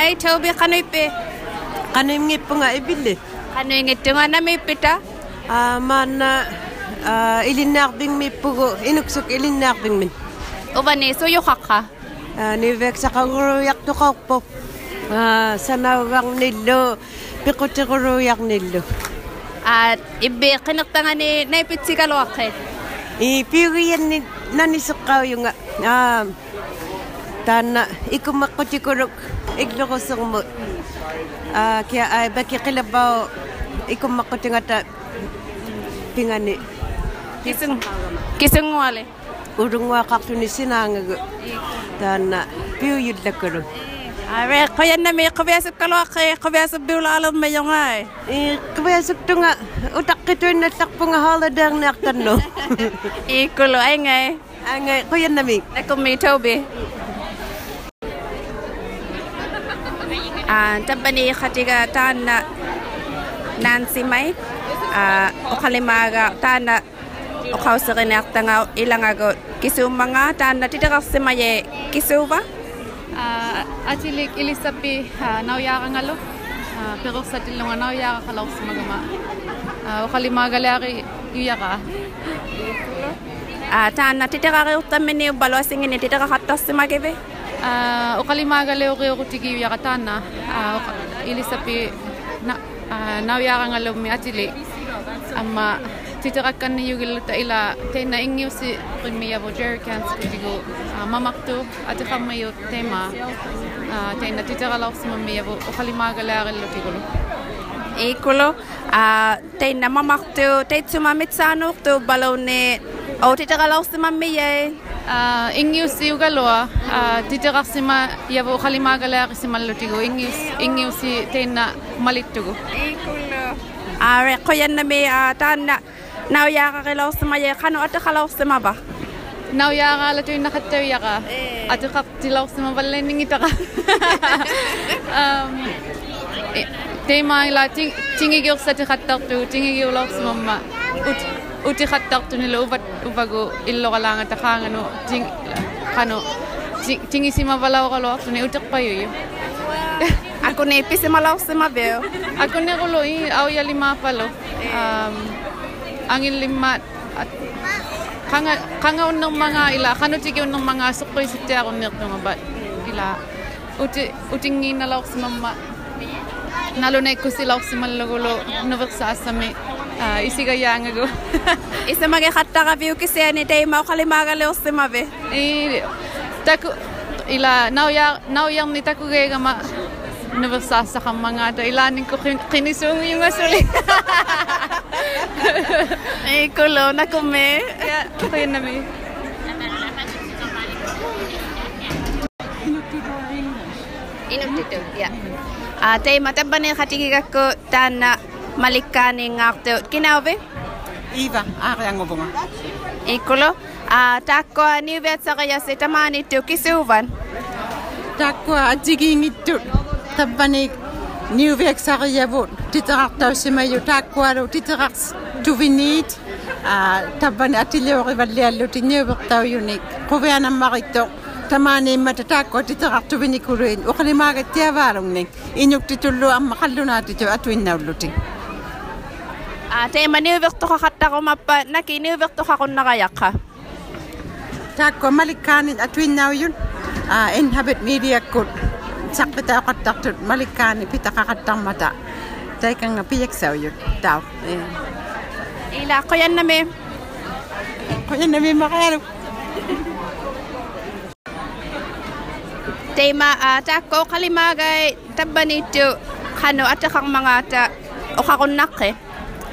Hi, Toby, kanoipe. Kanoim ngipu nga ibili. Kanoy ngitunga na may pita. Ah, mana ah, ilinarbing mi pugo inuksuk ilinarbing min. Ubani, suyo kaka. Ah, ni vek sa kanguruyak to kakpo. Ah, sanawang nilo. Pikutikuluyak nilo. At ibe kinaktangan ni naipit si kalwakit. Ipiriyan ni nanisakaw yung nga. Ah, tana igloro sermo a kia ai ba ki qila ba ikum maqutinga ta pingani kisung kisung wale urungwa qaqtuni sinanga tan piu yudlakuru Awe, kaya na may kabayasap kalwa kay kabayasap dula alam may yung ay. Eh, kabayasap to nga, utak kito na takpo nga holiday ang naktan no. Ikulo, ay ngay. Ay ngay, kaya na may. Nakumitaw Toby tabani khatiga tana nansi mai uh, okalimaga tana okausirine aktanga ilangago kisumanga tana titirasi maye kisuba uh, atilik ilisapi uh, nauyarangalo uh, pero sa tilunga nauyara kalausi magama uh, okalimaga leari yuyara uh, tana titirari utamini ubalwasingini titirakatasi magibi uh, Uh, ukalimagale uri uri tigi yuyaka tana. Uh, ilisapi na, uh, nauyaka ngalo mi atili. Amma titirakan ni yugil ta ila tena ingyo si primiya bo jerrycans kutigo uh, mamakto at kamayo tema uh, tena titiralaw sa mamiya bo ukalimagalari lo tigulo. Ikulo, ah, tay na mamakto, tay sumamit sa ano, to balaw ni, o titakalaw si mamiye. Ingiusi ugaloa, titeraksima yavu khalimagalarisima lutigu, ingius, ingiusi teina malitugu. Are koyanna me tanna nau yaga kalausima ye khano ata khalausima ba. Nau yaga la tuinna khatta yaga. Ati qaq tilausima balle ningitaka. Um tema ila tingi gyursa ti khatta tu tingi gyurlausima ma. Ut uti khattaqtuni la uvat uvago illo galanga ta khangano ting khano ting sima valaw galo tuni utak payo yo ako ne pise malaw sima veo ako ne golo i au ya lima palo. Um angin lima kanga kanga unnang mga ila kano tiki unnang mga sukoy sitte aku nek nga ba ila uti utingi nalaw sima ma nalo na ikusilaw sima lagulo nuvak sa mama nalo na ko sila sa malagulo nuversa sa me uh, isiga nga go Isa magikatta ka view kasi ni tay mau kalimagalaw sa mabe. eh taku ila now ya now yang ni taku ga ma nuversa sa ka mga to ilanin ko kin- kinisung yung asuli Ikulo, na kume. ya kaya na me Inutito, yeah. Ah, tay matabane katigi ko tana malikani ngarte genau wie iva ariangovunga ikulo. A takko ni vetsara ya setamani tuki suvan takko atigini tu tabani ni vetsara ya vot titarta simayu takko aro titarts tuvinit a tabani atiliori valliallu tinniuvertau unik. Quvianammarikto tamani mata takko titartuvini kuruin uqlimaagattiavaalungnik inuktitullu amma qallunaatitu atuinnaullutiŋ atuinnaullutin. Ah, tay maniuvek to kakatta ko mapa nakiniuvek to kakon nakayak ka. Takwa malikanin atuinnaw yun. Ah, inhabit media kut. Sakpita kattaktut malikani pita kakattang mata. Tay kang piyak saw yun. Daw. Eh. Ila ko yan na me. Kaya na may makayaro. Tay ma ah, tako kalimagay tabani to kano at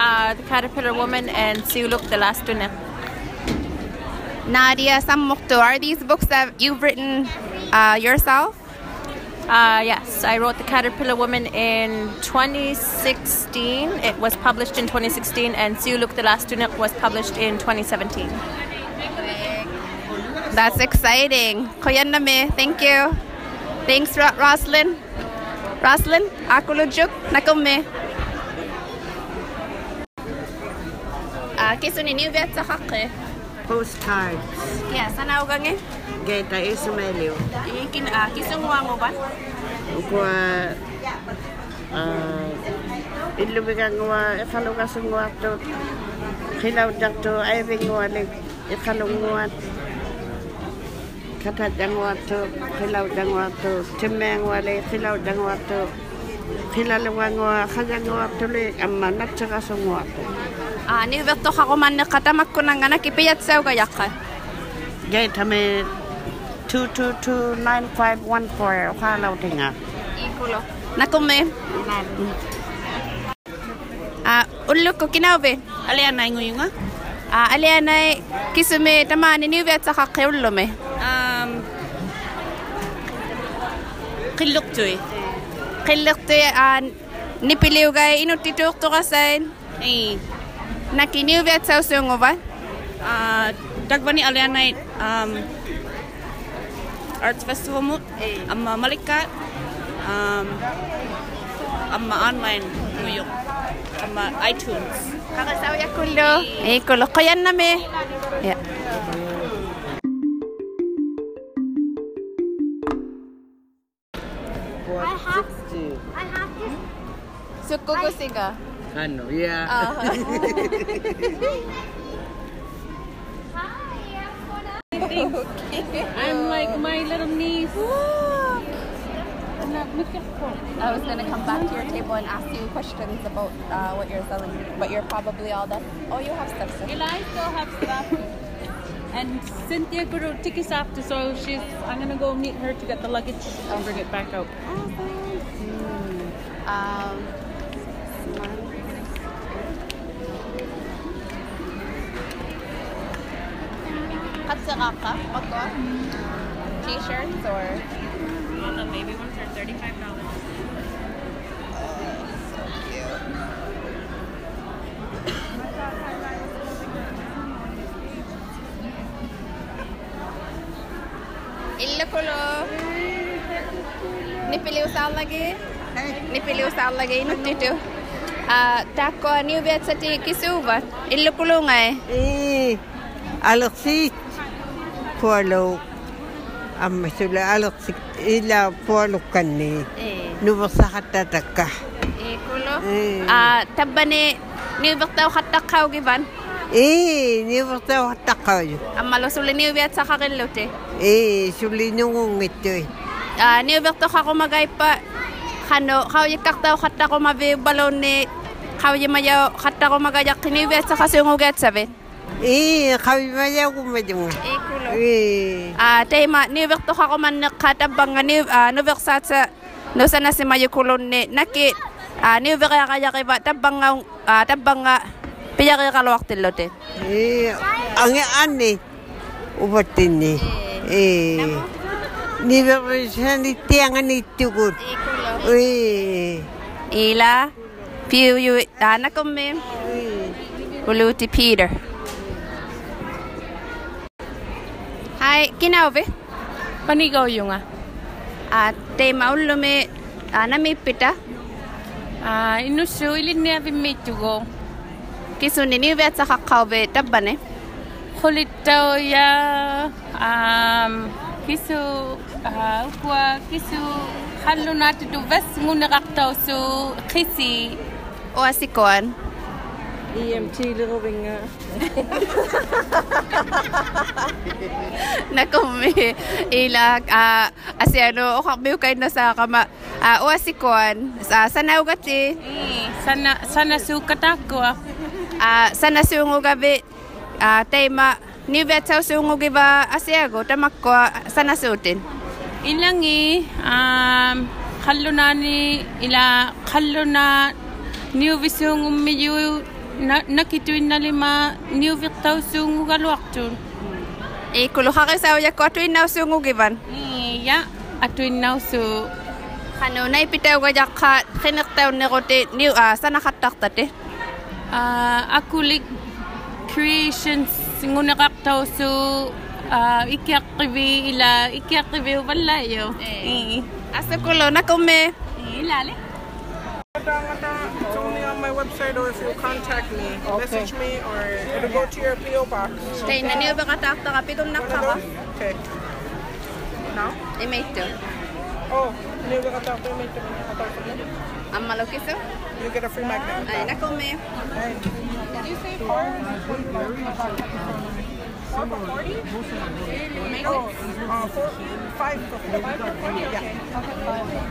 uh, the Caterpillar Woman and Siuluk the Last Tuna. Nadia Sammukto, are these books that you've written uh, yourself? Uh, yes, I wrote The Caterpillar Woman in 2016. It was published in 2016, and Siuluk the Last Tunic was published in 2017. That's exciting. Kuya. Thank you. Thanks, Ro- Roslyn. Roslyn, ako lujuk. Nakome. kisun ini vet sakake. Postcards. Ya, sana ugange. Geta isu meliu. Ikin ah, a kisun wa mo ban? Ukwa ah, uh, ilu bigang wa ikalu kasung wa to. Kilau tak to ayving wa lek ikalu wa. Kata jang wa to, kilau jang wa to, timeng wa lek kilau jang wa to. Kilau wa ngwa to lek amma natsa to. Ani vet to haro manne katamakko nangana kipiyat seuga yakka. Gate hame 2229514 khoa lâu tinga. Ikulo. Nakome. A ullu ko kinave. Ale anai nguyunga. A ale anai kisume tamani ni vet sa hakke ullume. Um qilluqtui. Qilluqtui an nipiliugay inutituktoqasain. Ei na ki niu ve tsau se ngova à, a đặc vani ale anai um arts festival mu amma ừ. ờ, malika um mà ờ, online mu yo mà itunes. Kaga sau ya kullo e kullo qayan na me ya I have to. I have to. So, Kogo Siga. Ano, yeah. Hi, I'm okay. I'm like my little niece. I was gonna come back to your table and ask you questions about uh, what you're selling, but you're probably all done. Oh, you have stuff. So. I still have stuff. And Cynthia grew tickets after, so she's. I'm gonna go meet her to get the luggage and bring it back out. Um, Hatsiraka, okay. T-shirts or? All the baby ones are thirty-five dollars. Oh, so cute. Illa kulo. Nipili usal lagi. Nipili usal lagi inutitu. Uh, tako, ni usallagi sa Takko niu Illa kisuvat. Illukkulu ngai. Ei. Alexit. Eh. Eh, aloksit pualo amma sula aloksit ila pualo kanni Eh. nuwa sakatataka Ikulo. Eh. Ah, tabane niu vet daw katakaw givan. eh nuwa sa takayo Amalo suli niu vet sa kakilute. eh suli nungong ito eh Ah, vet to kako magay pa. Kano, kau yikak daw katako mabi balon ni kau vet sa kasungugat sabi. eh Ikulo. eh. Ah, tema ni vekto ka man nakatabang ni ah, no veksat sa no sana si mayo kulon ni naki ah ni vekya kaya kay ba tabang ah tabang piya kay kalwak tilote. eh ang ane ubatin ni. Eh. Ni ba siya ni tiangan ni tukut eh Ila piu yu ana kome uluti Peter. Baik, genau weh. Panigau junga. Ah, te maulume anami pita. Ah, inusu ilinne avimitugo. Kisunini vetsa kakkaube tabbane. Kulitao ya um kisu ukwa kisu halunati tu ves ngunakaktaw su kisi. Oasikoan. EMT little binga Nakumi ila ah asi ano o kakbiw kay na sa kama ah o asikuan sa sanaw gati Eh, sana sana su katakwa ah. Sana sungo gabi ah tema ni vet sa sungo giba asiago tamakko sana sutin. ilangi um, halu na ni ila halu na niu visung umiyu nakituinnalima niuviqtausuungugaluaqtuun i kuluqaqisauyaku atuinnausuungugivan iya eh, atuinnausu qanunai pitaugayaqa qiniqtaunniquti niu a ah, sanaqattaqtati ah, akulik creations nguniqaqtausu ah, ikiaqqivi ila ikiaqqivi uvallayo eh, eh. asakulu E lale. It's only on my website, or if you contact me, message me, or it'll go to your PO box. Tay na niyo ba katakta ka pitong nakaka. Okay. Now? Imito. Oh, new got out there, make the Ang malukis oh. You get a free magnet. Ay na kume. Did you say four? Four for forty? Oh, uh, four, five for forty. Yeah.